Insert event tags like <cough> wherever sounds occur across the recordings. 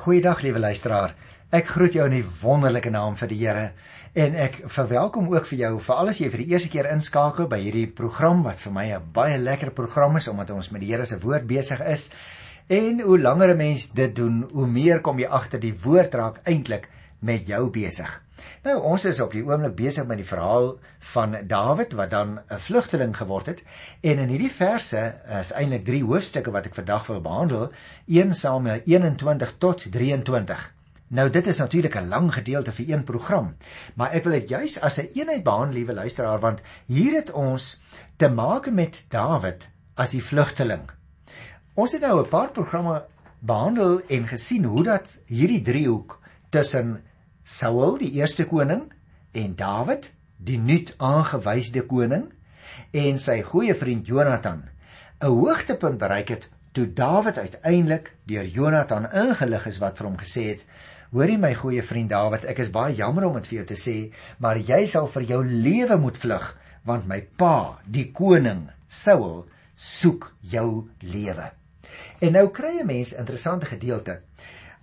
Goeiedag liewe luisteraar. Ek groet jou in die wonderlike naam van die Here en ek verwelkom ook vir jou vir alles jy vir die eerste keer inskakel by hierdie program wat vir my 'n baie lekker program is omdat ons met die Here se woord besig is. En hoe langer 'n mens dit doen, hoe meer kom jy agter die woord raak eintlik met jou besig. Nou ons is op die oomblik besig met die verhaal van Dawid wat dan 'n vlugteling geword het en in hierdie verse is eintlik 3 hoofstukke wat ek vandag wil behandel, 1 Samuel 21 tot 23. Nou dit is natuurlik 'n lang gedeelte vir een program, maar ek wil dit juis as 'n een eenheid behandel, liewe luisteraar, want hier het ons te maak met Dawid as die vlugteling. Ons het nou 'n paar programme behandel en gesien hoe dat hierdie driehoek tussen Saul die eerste koning en Dawid die nuut aangewyde koning en sy goeie vriend Jonathan. 'n hoogtepunt bereik het toe Dawid uiteindelik deur Jonathan ingelig is wat vir hom gesê het Hoorie my goeie vriend Dawid ek is baie jammer om dit vir jou te sê maar jy sal vir jou lewe moet vlug want my pa die koning Saul soek jou lewe. En nou kry 'n mens interessante gedeelte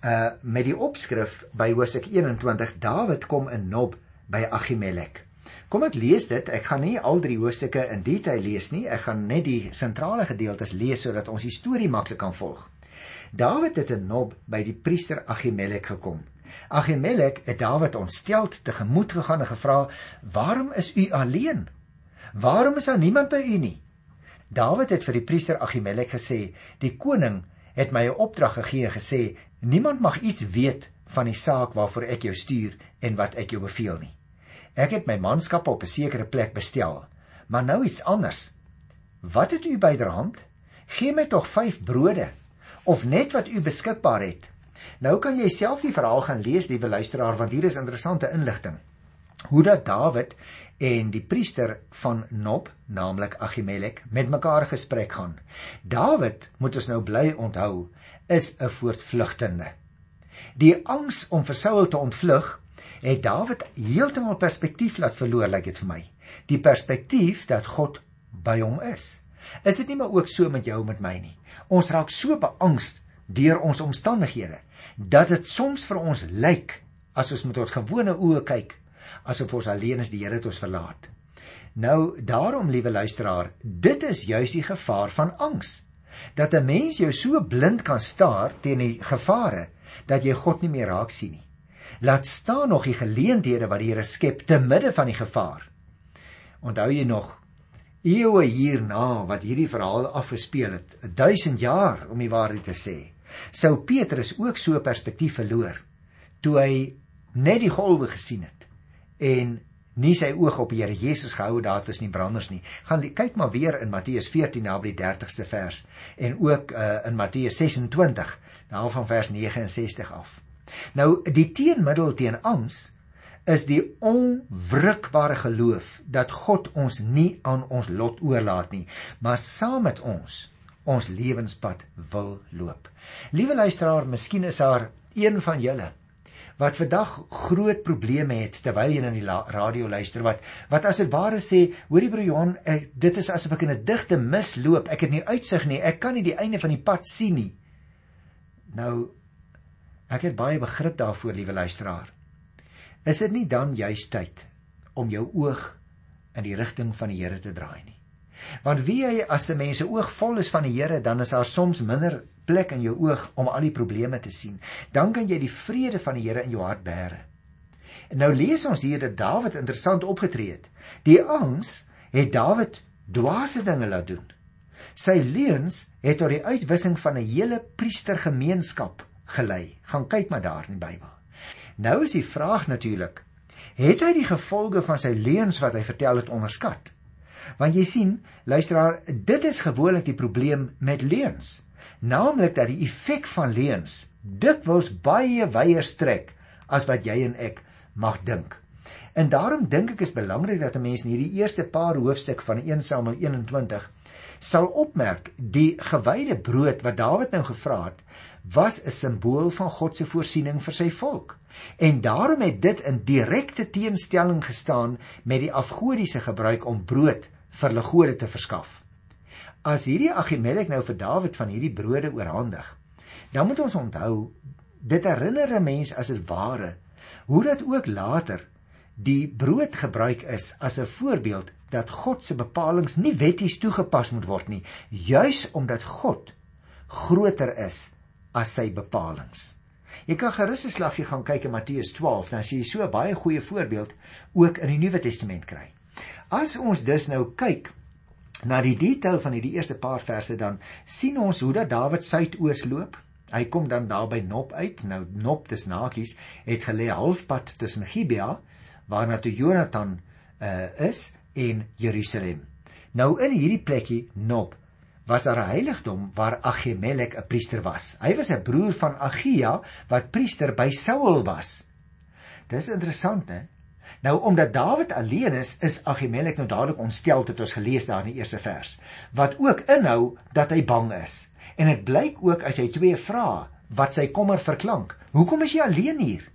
uh met die opskrif by Hosea 21 Dawid kom in Nob by Ahimelek. Kom ek lees dit. Ek gaan nie al drie hoofstukke in detail lees nie. Ek gaan net die sentrale gedeeltes lees sodat ons die storie maklik kan volg. Dawid het in Nob by die priester Ahimelek gekom. Ahimelek het Dawid ontsteld tegemoet gegaan en gevra: "Waarom is u alleen? Waarom is daar niemand by u nie?" Dawid het vir die priester Ahimelek gesê: "Die koning het my 'n opdrag gegee en gesê niemand mag iets weet van die saak waarvoor ek jou stuur en wat ek jou beveel nie. Ek het my manskappe op 'n sekere plek bestel, maar nou iets anders. Wat het u byderhand? Gee my tog 5 brode of net wat u beskikbaar het. Nou kan jy self die verhaal gaan lees, liewe luisteraar, want hier is interessante inligting. Hoe dat Dawid en die priester van Nob, naamlik Ahimelek, met mekaar gesprek gaan. Dawid, moet ons nou bly onthou, is 'n voortvlugtende. Die angs om vir Saul te ontvlug het Dawid heeltemal perspektief laat verloor, lyk dit vir my. Die perspektief dat God by hom is. Is dit nie maar ook so met jou en met my nie? Ons raak so beangst deur ons omstandighede dat dit soms vir ons lyk as ons met ons gewone oë kyk asof ons alleen is die Here het ons verlaat. Nou daarom liewe luisteraar, dit is juis die gevaar van angs. Dat 'n mens jou so blind kan staar teen die gevare dat jy God nie meer raak sien nie. Laat staan nog die geleenthede wat die Here skep te midde van die gevaar. Onthou jy nog eeue hierna wat hierdie verhaal afgespeel het, 1000 jaar om die waarheid te sê. Sou Petrus ook so perspektief verloor toe hy net die golwe gesien het en nie sy oog op die Here Jesus gehou daar tussen die branders nie. Gaan kyk maar weer in Matteus 14 na by die 30ste vers en ook uh, in Matteus 26 daarvan vers 69 af. Nou die teenmiddel teen angs is die onwrikbare geloof dat God ons nie aan ons lot oorlaat nie, maar saam met ons ons lewenspad wil loop. Liewe luisteraar, miskien is daar een van julle wat vandag groot probleme het terwyl jy na die radio luister wat wat as dit ware sê hoorie broer Johan ek, dit is asof ek in 'n digte mis loop ek het nie uitsig nie. Ek kan nie die einde van die pad sien nie. Nou ek het baie begrip daarvoor liewe luisteraar. Is dit nie dan juist tyd om jou oog in die rigting van die Here te draai nie want wie jy as 'n mens se oog vol is van die Here dan is daar soms minder plek in jou oog om al die probleme te sien. Dan kan jy die vrede van die Here in jou hart bære. En nou lees ons hier dat Dawid interessant opgetree het. Die angs het Dawid dwaase dinge laat doen. Sy leuns het tot die uitwissing van 'n hele priestergemeenskap gelei. Gaan kyk maar daar in die Bybel. Nou is die vraag natuurlik, het hy die gevolge van sy leuns wat hy vertel het onderskat? Want jy sien, luisteraar, dit is gewoonlik die probleem met leuns naamlik dat die effek van leuns dikwels baie wyer strek as wat jy en ek mag dink. En daarom dink ek is belangrik dat 'n mens in hierdie eerste paar hoofstuk van 1 Samuel 21 sal opmerk die gewyde brood wat Dawid nou gevra het was 'n simbool van God se voorsiening vir sy volk. En daarom het dit in direkte teenstelling gestaan met die afgodiese gebruik om brood vir hulle gode te verskaf. As hierdie Agimelek nou vir Dawid van hierdie brode oorhandig, dan moet ons onthou dit herinner 'n mens as dit ware hoe dat ook later die brood gebruik is as 'n voorbeeld dat God se bepalinge nie wetties toegepas moet word nie, juis omdat God groter is as sy bepalinge. Jy kan gerus 'n slagie gaan kyk in Matteus 12, dan sien jy so baie goeie voorbeeld ook in die Nuwe Testament kry. As ons dus nou kyk na die detail van hierdie eerste paar verse dan sien ons hoe dat Dawid suidoos loop. Hy kom dan daar by Nop uit. Nou Nop dis nakies het gelê halfpad tussen Gibea waarna toe Jonathan uh, is en Jerusalem. Nou in hierdie plekkie Nop was daar 'n heiligdom waar Ahimelek 'n priester was. Hy was 'n broer van Agia wat priester by Saul was. Dis interessant, hè? Nou omdat Dawid alleen is, is Ahimelek nou dadelik ontstel het ons gelees daar in die eerste vers. Wat ook inhou dat hy bang is. En dit blyk ook as jy twee vra wat sy kommer verklank. Hoekom is jy alleen hier?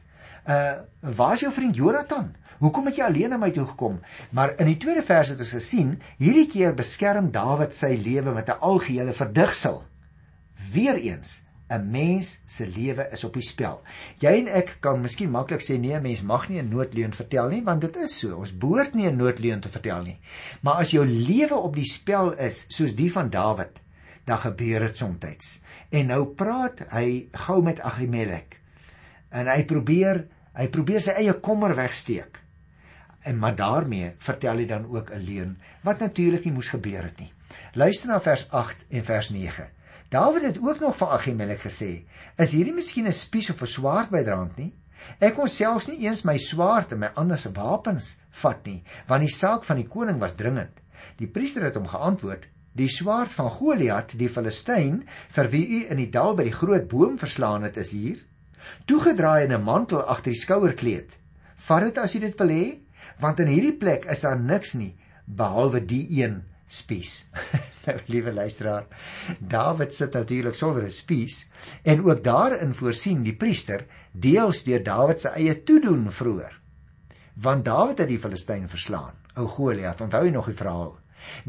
Uh waar is jou vriend Jonathan? Hoekom het jy alleen na my toe gekom? Maar in die tweede vers het ons gesien, hierdie keer beskerm Dawid sy lewe met 'n algehele verdigsel. Weereens 'n mens se lewe is op die spel. Jy en ek kan miskien maklik sê nee, 'n mens mag nie 'n noodleuen vertel nie, want dit is so. Ons behoort nie 'n noodleuen te vertel nie. Maar as jou lewe op die spel is, soos die van Dawid, dan gebeur dit soms. En nou praat hy gou met Ahimelek. En hy probeer, hy probeer sy eie kommer wegsteek. En maar daarmee vertel hy dan ook 'n leuen wat natuurlik nie moes gebeur het nie. Luister na vers 8 en vers 9. Dawid het ook nog van Ahimelek gesê: "Is hierdie miskien 'n spies of 'n swaard bydraand nie? Ek kon selfs nie eens my swaard en my ander se wapens vat nie, want die saak van die koning was dringend." Die priester het hom geantwoord: "Die swaard van Goliat, die Filistyn, vir wie u in die dal by die groot boom verslaan het, is hier, toegedraai in 'n mantel agter die skouerkleed. Vat dit as u dit wil hê, want in hierdie plek is daar niks nie behalwe die een spies." <laughs> nou liewe luisteraar, Dawid sit natuurlik sonder 'n spies en ook daarin voorsien die priester deels deur Dawid se eie toedoen vroeër. Want Dawid het die Filistyn verslaan, ou Goliat, onthou jy nog die verhaal?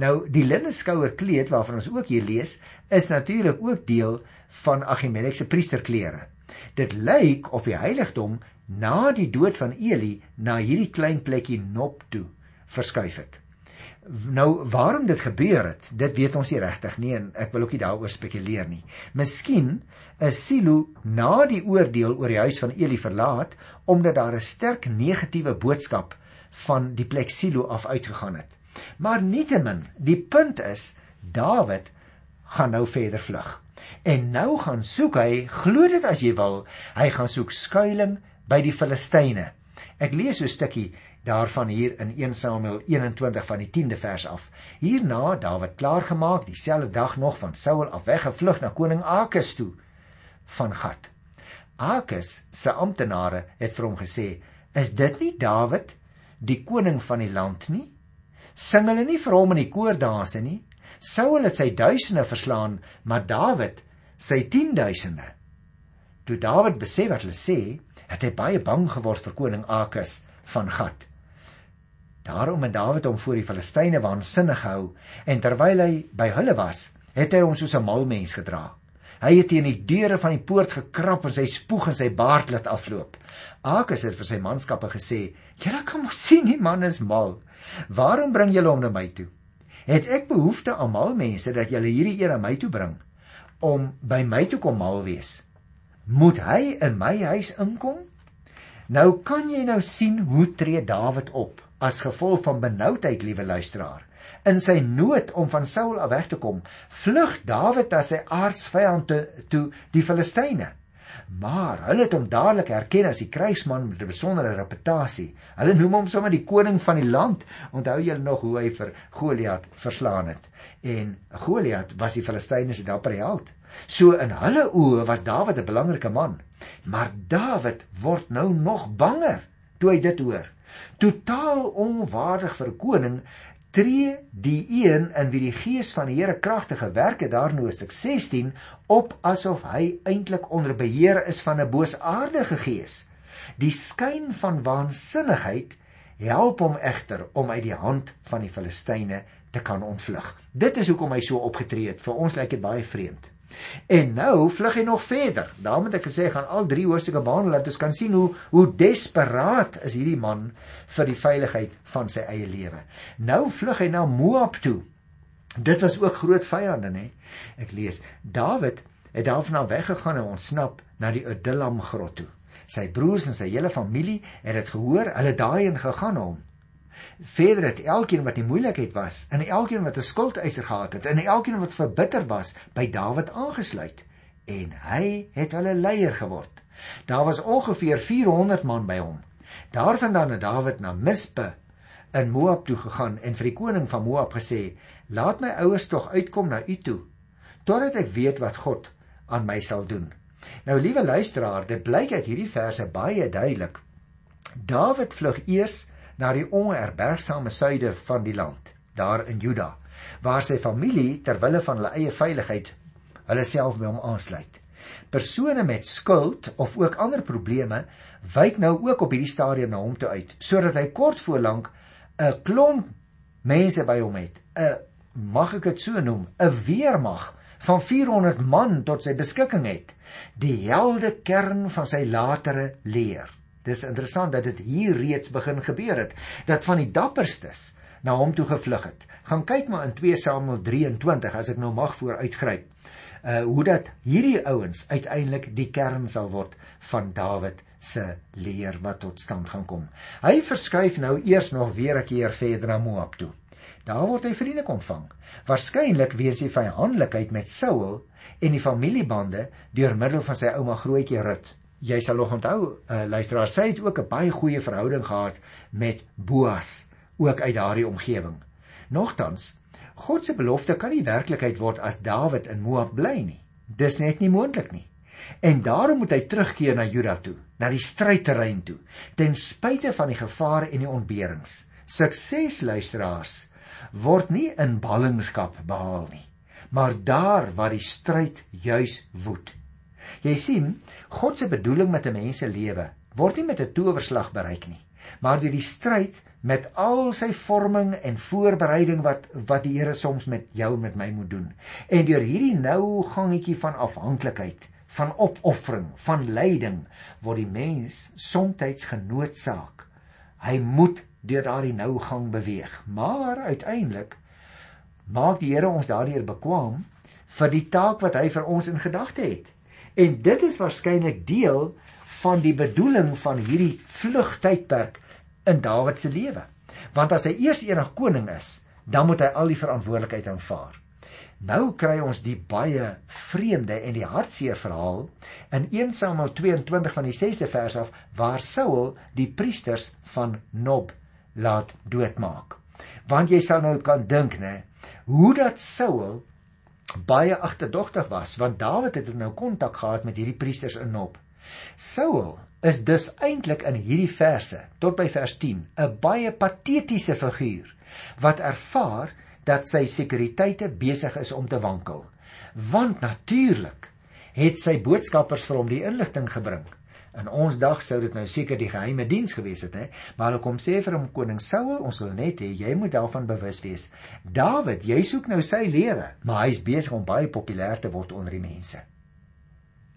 Nou die linne skouerkleed waarvan ons ook hier lees, is natuurlik ook deel van Ahimelek se priesterklere. Dit lyk of die heiligdom na die dood van Eli na hierdie klein plekkie Nop toe verskuif het. Nou waarom dit gebeur het, dit weet ons nie regtig nie en ek wil ook nie daaroor spekuleer nie. Miskien is Silo na die oordeel oor die huis van Eli verlaat omdat daar 'n sterk negatiewe boodskap van die plek Silo af uitgegaan het. Maar nietemin, die punt is Dawid gaan nou verder vlug. En nou gaan soek hy, glo dit as jy wil, hy gaan soek skuilings by die Filistyne. Ek lees so 'n stukkie daarvan hier in 1 Samuel 21 van die 10de vers af. Hierna Dawid klaargemaak dieselfde dag nog van Saul af weggevlug na koning Akis toe van Gat. Akis se amptenare het vir hom gesê: "Is dit nie Dawid, die koning van die land nie? Sing hulle nie vir hom in die koordanse nie? Saul het sy duisende verslaan, maar Dawid sy 10000de." Toe Dawid besef wat hulle sê, het hy baie bang geword vir koning Akis van Gat. Daarom het Dawid hom voor die Filistyne waansinnig gehou en terwyl hy by hulle was, het hy hom soos 'n mal mens gedra. Hy het teen die deure van die poort gekrap en sy spoeg en sy baard laat afloop. Akas het vir sy manskappe gesê: "Julle kan mos sien die man is mal. Waarom bring julle hom na my toe? Het ek behoefte aan mal mense dat julle hierdie eer aan my toe bring om by my toe kom mal wees? Moet hy in my huis inkom?" Nou kan jy nou sien hoe tree Dawid op as gevolg van benoudheid, liewe luisteraar. In sy nood om van Saul af weg te kom, vlug Dawid na sy aardsvyand toe, toe die Filistyne. Maar hulle het hom dadelik herken as die krygsman met 'n besondere reputasie. Hulle noem hom sommer die koning van die land. Onthou julle nog hoe hy vir Goliat verslaan het? En Goliat was die Filistyne se dapper held. So in hulle oë was Dawid 'n belangrike man. Maar Dawid word nou nog banger toe hy dit hoor. Totaal onwaardig vir koning tree die een in wie die gees van die Here kragtige werke daarno is 16 op asof hy eintlik onder beheer is van 'n boosaardige gees. Die skyn van waansinnigheid help hom egter om uit die hand van die Filistyne te kan ontvlug. Dit is hoekom hy so opgetree het. Vir ons lyk dit baie vreemd. En nou vlug hy nog verder. Daarom het ek gesê gaan al drie hoofstukke behandel dat ons kan sien hoe hoe desperaat is hierdie man vir die veiligheid van sy eie lewe. Nou vlug hy na Moab toe. Dit was ook groot vyande, nê? Ek lees: Dawid het daarvan weggegaan en ontsnap na die Adullam grot toe. Sy broers en sy hele familie het dit gehoor, hulle daarheen gegaan hom. Verder het elkeen wat in moeilikheid was, en elkeen wat 'n skuldeiser gehad het, en elkeen wat verbitter was, by Dawid aangesluit en hy het hulle leier geword. Daar was ongeveer 400 man by hom. Daarvandaan het Dawid na Mispe in Moab toe gegaan en vir die koning van Moab gesê: "Laat my ouers tog uitkom na u toe, totdat ek weet wat God aan my sal doen." Nou liewe luisteraar, dit blyk uit hierdie verse baie duidelik. Dawid vlug eers na die onherbergsame suide van die land, daar in Juda, waar sy familie ter wille van hulle eie veiligheid hulle self by hom aansluit. Persone met skuld of ook ander probleme wyk nou ook op hierdie stadium na hom toe uit, sodat hy kort voor lank 'n klomp mense by hom het. 'n mag ek dit so noem, 'n weermag van 400 man tot sy beskikking het, die helde kern van sy latere leer. Dis interessant dat dit hier reeds begin gebeur het dat van die dapperstes na hom toe gevlug het. Gaan kyk maar in 2 Samuel 23 as ek nou mag vooruitgryp. Uh hoe dat hierdie ouens uiteindelik die kern sal word van Dawid se leer wat tot stand gaan kom. Hy verskuif nou eers nog weer 'n keer verder na Moab toe. Daar word hy vriendelik ontvang. Waarskynlik weens die vyandlikheid met Saul en die familiebande deur middel van sy ouma grootjie Rut jy sal nog onthou, uh, luisteraar, sy het ook 'n baie goeie verhouding gehad met Boas, ook uit daardie omgewing. Nogtans, God se belofte kan nie werklikheid word as Dawid in Moab bly nie. Dis net nie moontlik nie. En daarom moet hy terugkeer na Juda toe, na die strydterrein toe, ten spyte van die gevare en die ontberings. Sukses luisteraars word nie in ballingskap behaal nie, maar daar waar die stryd juis woed. Jy sien, God se bedoeling met 'n mens se lewe word nie met 'n towerslag bereik nie, maar deur die stryd met al sy vorming en voorbereiding wat wat die Here soms met jou en met my moet doen. En deur hierdie nou gangetjie van afhanklikheid, van opoffering, van lyding word die mens soms genoodsaak. Hy moet deur daardie nou gang beweeg, maar uiteindelik maak die Here ons daardeur bekwam vir die taak wat hy vir ons in gedagte het. En dit is waarskynlik deel van die bedoeling van hierdie vlugtydperk in Dawid se lewe. Want as hy eers enig koning is, dan moet hy al die verantwoordelikheid aanvaar. Nou kry ons die baie vreemde en die hartseer verhaal in 1 Samuel 22 van die 6de vers af waar Saul die priesters van Nob laat doodmaak. Want jy sal nou kan dink, né, hoe dat Saul baie agterdogtig was want Dawid het nou kontak gehad met hierdie priesters in Nob. Saul is dus eintlik in hierdie verse tot by vers 10 'n baie patetiese figuur wat ervaar dat sy sekuriteite besig is om te wankel. Want natuurlik het sy boodskappers vir hom die inligting gebring In ons dag sou dit nou seker die geheime diens gewees het, hè? Maar hulle kom sê vir hom koning Saul, ons wil net hê jy moet daarvan bewus wees. Dawid, jy soek nou sy lewe, maar hy's besig om baie populêr te word onder die mense.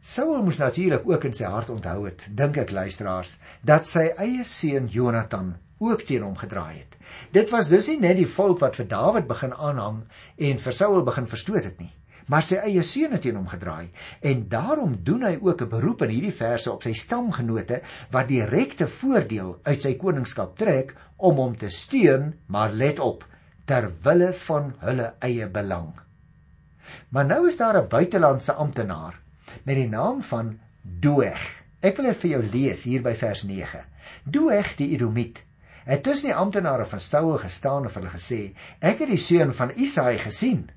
Saul moes natuurlik ook in sy hart onthou het, dink ek luisteraars, dat sy eie seun Jonathan ook teen hom gedraai het. Dit was dus nie net die volk wat vir Dawid begin aanhang en vir Saul begin verstoot het nie maar sy eie seun het teen hom gedraai en daarom doen hy ook 'n beroep in hierdie verse op sy stamgenote wat direkte voordeel uit sy koningskap trek om hom te steun maar let op ter wille van hulle eie belang. Maar nou is daar 'n buitelandse amptenaar met die naam van Doeg. Ek wil dit vir jou lees hier by vers 9 Doeg die Edomiet het tussen die amptenare van Saul gestaan en hulle gesê ek het die seun van Isaai gesien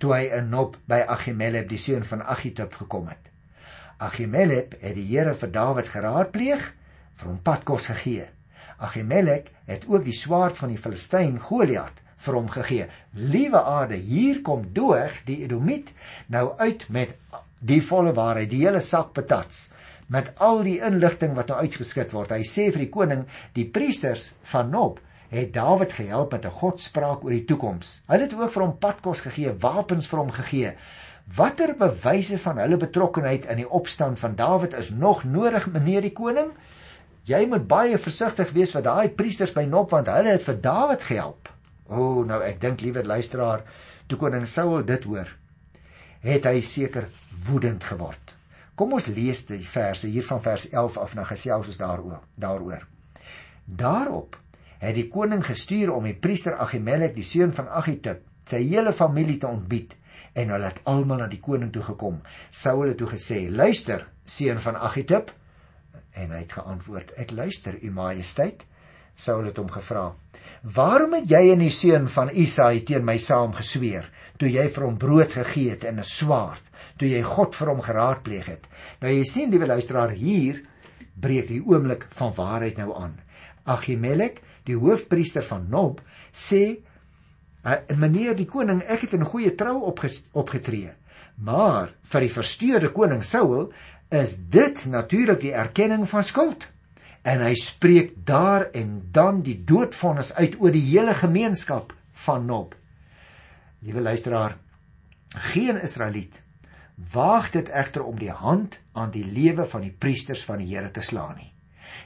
toe hy in Nob by Ahimelek die seun van Agitub gekom het. Ahimelek het die Here vir Dawid geraadpleeg, vir hom padkos gegee. Ahimelek het ook die swaard van die Filistyn Goliat vir hom gegee. Liewe aarde, hier kom Doeg die Edomiet nou uit met die volle waarheid, die hele sak patats met al die inligting wat nou uitgeskit word. Hy sê vir die koning, die priesters van Nob het Dawid gehelp met 'n godspraak oor die toekoms. Hy het ook vir hom padkos gegee, wapens vir hom gegee. Watter bewyse van hulle betrokkeheid in die opstand van Dawid is nog nodig, meneer die koning? Jy moet baie versigtig wees vir daai priesters by Nob want hulle het vir Dawid gehelp. O, oh, nou ek dink liewe luisteraar, toe koning Saul dit hoor, het hy seker woedend geword. Kom ons lees die verse hier van vers 11 af na gesels ons daaroor. Daaroor. Daarop het die koning gestuur om die priester Agimelek, die seun van Agitub, sy hele familie te ontbied en hulle het almal na die koning toe gekom. Saul het toe gesê: "Luister, seun van Agitub." En hy het geantwoord: "Ek luister, u majesteit." Saul het hom gevra: "Waarom het jy en die seun van Isaai teen my saam gesweer toe jy vir hom brood gegee het en 'n swaard, toe jy God vir hom geraadpleeg het?" Nou jy sien, liewe luisteraar, hier breek die oomblik van waarheid nou aan. Agimelek, die hoofpriester van Nob, sê meneer die koning, ek het in goeie trou opgetree. Maar vir die versteurde koning Saul is dit natuurlik die erkenning van skuld. En hy spreek daar en dan die doodvonnis uit oor die hele gemeenskap van Nob. Liewe luisteraar, geen Israeliet waag dit egter om die hand aan die lewe van die priesters van die Here te slaan nie.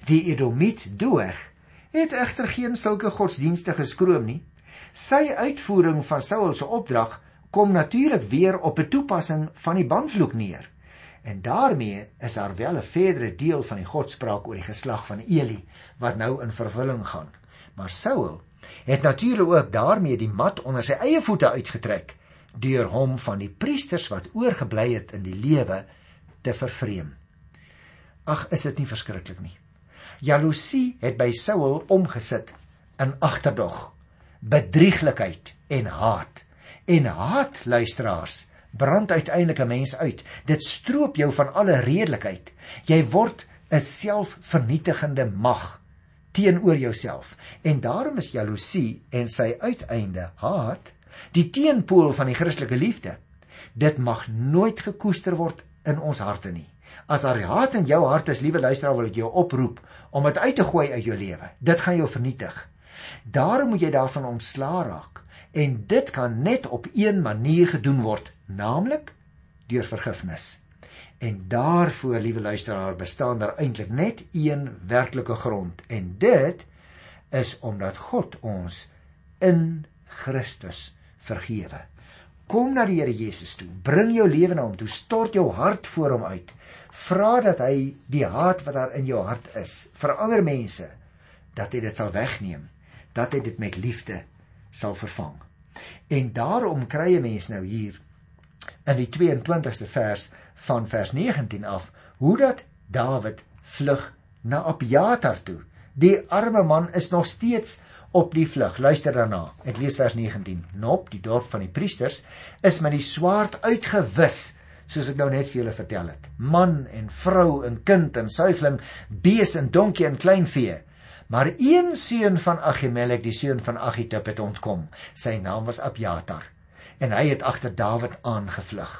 Die Edomiet Doeg het egter geen sulke godsdienstige skroom nie Sy uitvoering van Saul se opdrag kom natuurlik weer op 'n toepassing van die banvloek neer. En daarmee is daar wel 'n verdere deel van die godspraak oor die geslag van Eli wat nou in vervulling gaan. Maar Saul het natuurlik ook daarmee die mat onder sy eie voete uitgetrek deur hom van die priesters wat oorgebly het in die lewe te vervreem. Ag, is dit nie verskriklik nie. Jaloesie het by Saul omgesit in agterdog bedrieglikheid en haat. En haat, luisteraars, brand uiteindelik 'n mens uit. Dit stroop jou van alle redelikheid. Jy word 'n selfvernietigende mag teenoor jouself. En daarom is jaloesie en sy uiteinde haat die teenpool van die Christelike liefde. Dit mag nooit gekoester word in ons harte nie. As daar haat in jou hart is, liewe luisteraar, wil ek jou oproep om dit uit te gooi uit jou lewe. Dit gaan jou vernietig. Daarom moet jy daarvan ontslaa raak. En dit kan net op een manier gedoen word, naamlik deur vergifnis. En daarvoor, liewe luisteraar, bestaan daar eintlik net een werklike grond en dit is omdat God ons in Christus vergewe. Kom na die Here Jesus toe. Bring jou lewe na hom toe. Stort jou hart voor hom uit. Vra dat hy die haat wat daar in jou hart is vir ander mense dat hy dit sal wegneem dat hy dit met liefde sal vervang. En daarom kry 'n mens nou hier in die 22ste vers van vers 19 af hoe dat Dawid vlug na Abjatar toe. Die arme man is nog steeds op die vlug. Luister daarna. Ek lees vers 19. Nop, die dorp van die priesters, is met die swaard uitgewis, soos ek nou net vir julle vertel het. Man en vrou en kind en suigling, bees en donkie en kleinvee Maar een seun van Agimelek, die seun van Agitub het ontkom. Sy naam was Abjatar en hy het agter Dawid aangevlug.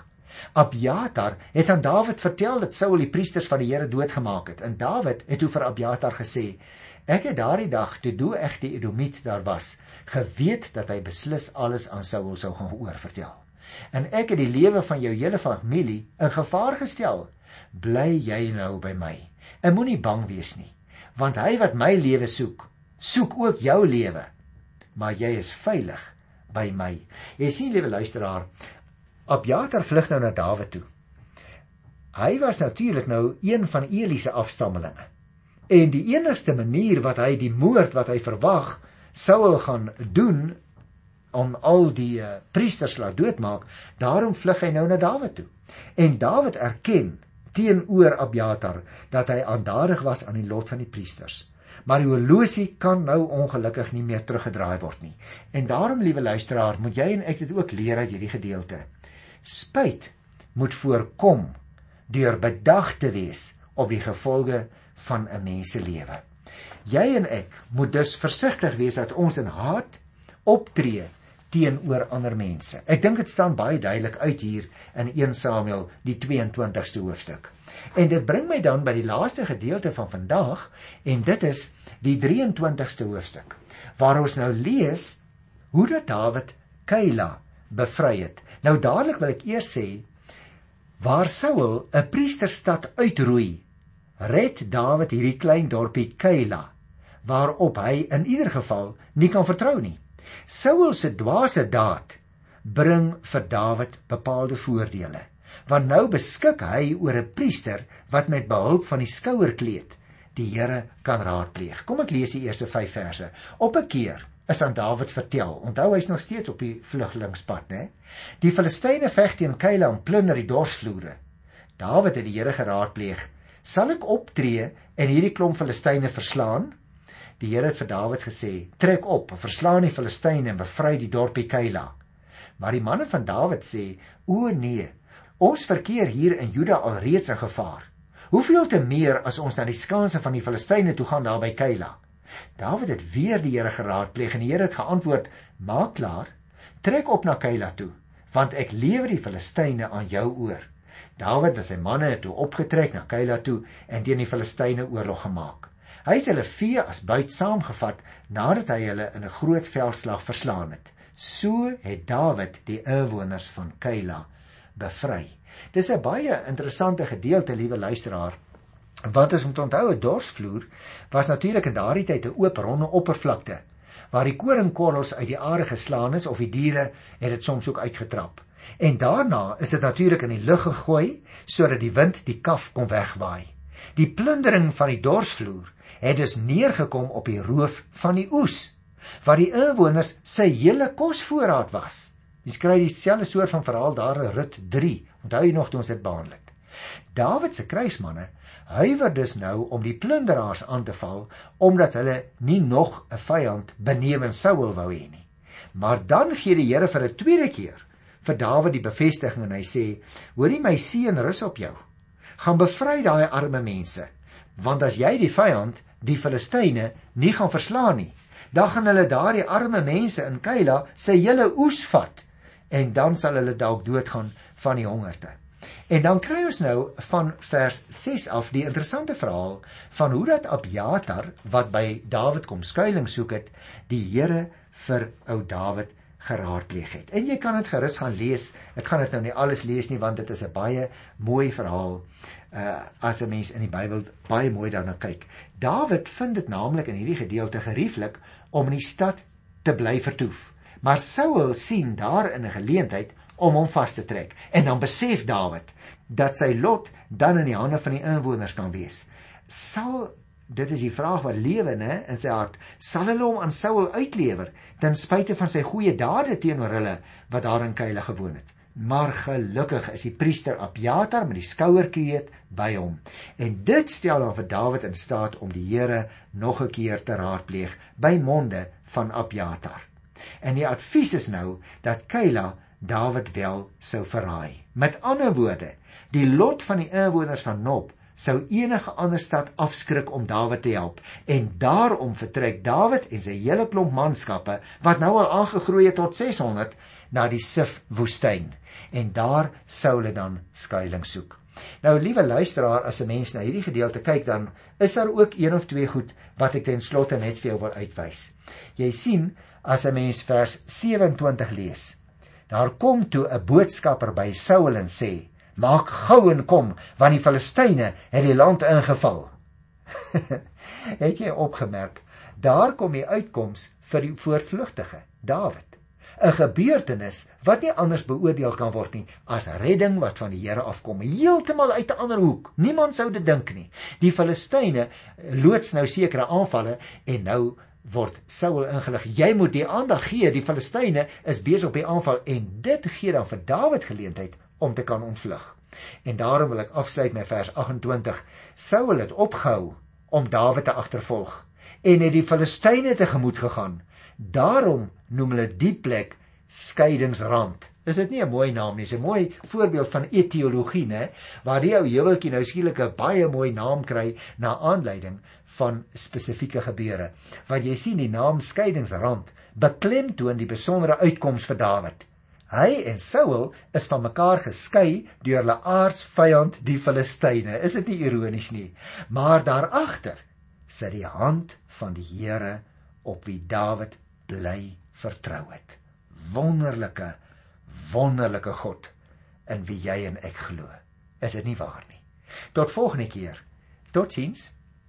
Abjatar het aan Dawid vertel dat Saul die priesters van die Here doodgemaak het. En Dawid het toe vir Abjatar gesê: "Ek het daardie dag toe ek die Edomiet daar was, geweet dat hy beslis alles aan Saul sou gaan oorvertel. En ek het die lewe van jou hele familie in gevaar gestel. Bly jy nou by my. En moenie bang wees nie." want hy wat my lewe soek, soek ook jou lewe. Maar jy is veilig by my. Jy sien liewe luisteraar, Abjatar vlug nou na Dawid toe. Hy was natuurlik nou een van Eli se afstammelinge. En die enigste manier wat hy die moord wat hy verwag sou gaan doen om al die uh, priesters laat doodmaak, daarom vlug hy nou na Dawid toe. En Dawid erken teenoor Abiatar dat hy aandadig was aan die lot van die priesters. Maar die horlosie kan nou ongelukkig nie meer teruggedraai word nie. En daarom, liewe luisteraar, moet jy en ek dit ook leer uit hierdie gedeelte. Spyt moet voorkom deur bedag te wees op die gevolge van 'n mens se lewe. Jy en ek moet dus versigtig wees dat ons in haat optree teenoor ander mense. Ek dink dit staan baie duidelik uit hier in 1 Samuel die 22ste hoofstuk. En dit bring my dan by die laaste gedeelte van vandag en dit is die 23ste hoofstuk waar ons nou lees hoe dat Dawid Keila bevry het. Nou dadelik wil ek eers sê Waar Saul 'n priesterstad uitroei, red Dawid hierdie klein dorpie Keila, waarop hy in ieder geval nie kan vertrou nie. Saul se dwaase daad bring vir Dawid bepaalde voordele, want nou beskik hy oor 'n priester wat met behulp van die skouerkleed die Here kan raadpleeg. Kom ek lees die eerste 5 verse. Op 'n keer is aan Dawid vertel. Onthou hy's nog steeds op die vluglingspad, né? Die Filistyne veg teen Keila en plunder die dorsvloere. Dawid het die Here geraadpleeg. Sal ek optree en hierdie klomp Filistyne verslaan? Die Here het vir Dawid gesê: "Trek op, verslaan die Filistyne en bevry die dorpie Keila." Maar die manne van Dawid sê: "O nee, ons verkeer hier in Juda alreeds in gevaar. Hoeveel te meer as ons na die skanse van die Filistyne toe gaan daar by Keila?" Dawid het weer die Here geraadpleeg en die Here het geantwoord: "Maak klaar, trek op na Keila toe, want ek lewer die Filistyne aan jou oor." Dawid en sy manne het toe opgetrek na Keila toe en teen die Filistyne oorlog gemaak. Hy het hulle vee as buit saamgevat nadat hy hulle in 'n groot veldslag verslaan het. So het Dawid die inwoners van Keila bevry. Dis 'n baie interessante gedeelte, liewe luisteraar, Wat om te onthou 'n dorsvloer was natuurlik in daardie tyd 'n oop ronde oppervlakte waar die koringkorrels uit die aarde geslaan is of die diere het dit soms ook uitgetrap. En daarna is dit natuurlik in die lug gegooi sodat die wind die kaf kon wegwaai. Die plundering van die dorsvloer het dus neergekom op die roof van die oes wat die inwoners se hele kosvoorraad was. Jy skryf dieselfde soort van verhaal daar in Rut 3. Onthou jy nog toe ons dit behandel het? Dawid se kruismanne huiwer dus nou om die plunderaars aan te val omdat hulle nie nog 'n vyand benewens Saul wou hê nie. Maar dan gee die Here vir 'n tweede keer vir Dawid die bevestiging en hy sê: "Hoorie my seun, rus op jou. Gaan bevry daai arme mense, want as jy die vyand, die Filistyne, nie gaan verslaan nie, dan gaan hulle daardie arme mense in Keila se hele oes vat en dan sal hulle dalk doodgaan van die hongerte." En dan kry ons nou van vers 6 af die interessante verhaal van hoe dat Abiatar wat by Dawid kom skuilings soek het, die Here vir ou Dawid geraadpleeg het. En jy kan dit gerus gaan lees. Ek gaan dit nou nie alles lees nie want dit is 'n baie mooi verhaal. Uh as 'n mens in die Bybel baie mooi daarna kyk. Dawid vind dit naamlik in hierdie gedeelte gerieflik om in die stad te bly vertoef. Maar Saul sien daar in 'n geleentheid om hom vas te trek. En dan besef Dawid dat sy lot dan in die hande van die inwoners kan wees. Sal dit is die vraag wat lewe nê in sy hart, sal hulle hom aan Saul uitlewer ten spyte van sy goeie dade teenoor hulle wat daar in Keile gewoon het. Maar gelukkig is die priester Abiatar met die skouerkreet by hom. En dit stel dan vir Dawid in staat om die Here nog 'n keer te raadpleeg by monde van Abiatar. En die advies is nou dat Keila Dawid wel sou verraai. Met ander woorde, die lot van die inwoners van Nob sou enige ander stad afskrik om Dawid te help en daarom vertrek Dawid en sy hele klomp manskappe wat nou al aangegroei het tot 600 na die Sif woestyn en daar sou hulle dan skuilings soek. Nou liewe luisteraar, as 'n mens na hierdie gedeelte kyk dan is daar ook een of twee goed wat ek ten slotte net vir jou wil uitwys. Jy sien as 'n mens vers 27 lees Daar kom toe 'n boodskapper by Saul en sê: "Maak gou en kom, want die Filistyne het die land ingeval." <laughs> het jy opgemerk? Daar kom die uitkoms vir die voortvlugtige Dawid. 'n Gebeurtenis wat nie anders beoordeel kan word nie as redding wat van die Here afkom, heeltemal uit 'n ander hoek. Niemand sou dit dink nie. Die Filistyne loods nou sekere aanvalle en nou word Saul ingelig. Jy moet die aandag gee. Die Filistyne is besig op die aanval en dit gee dan vir Dawid geleentheid om te kan ontvlug. En daarom wil ek afsluit met vers 28. Saul het opgehou om Dawid te agtervolg en het die Filistyne tegemoet gegaan. Daarom noem hulle die plek skeidingsrand. Is dit nie 'n mooi naam nie? Dis 'n mooi voorbeeld van etiologie, né? Waar die ou heuweltjie nou skielik 'n baie mooi naam kry na aanleiding van spesifieke gebeure. Wat jy sien die naam skeidingsrand beklemtoon die besondere uitkoms vir Dawid. Hy en Saul is van mekaar geskei deur hulle aardsvyand die Filistyne. Is dit nie ironies nie? Maar daar agter sit die hand van die Here op wie Dawid bly vertrou het. Wonderlike wonderlike God in wie jy en ek glo. is dit nie waar nie. Tot volgende keer. Totsiens.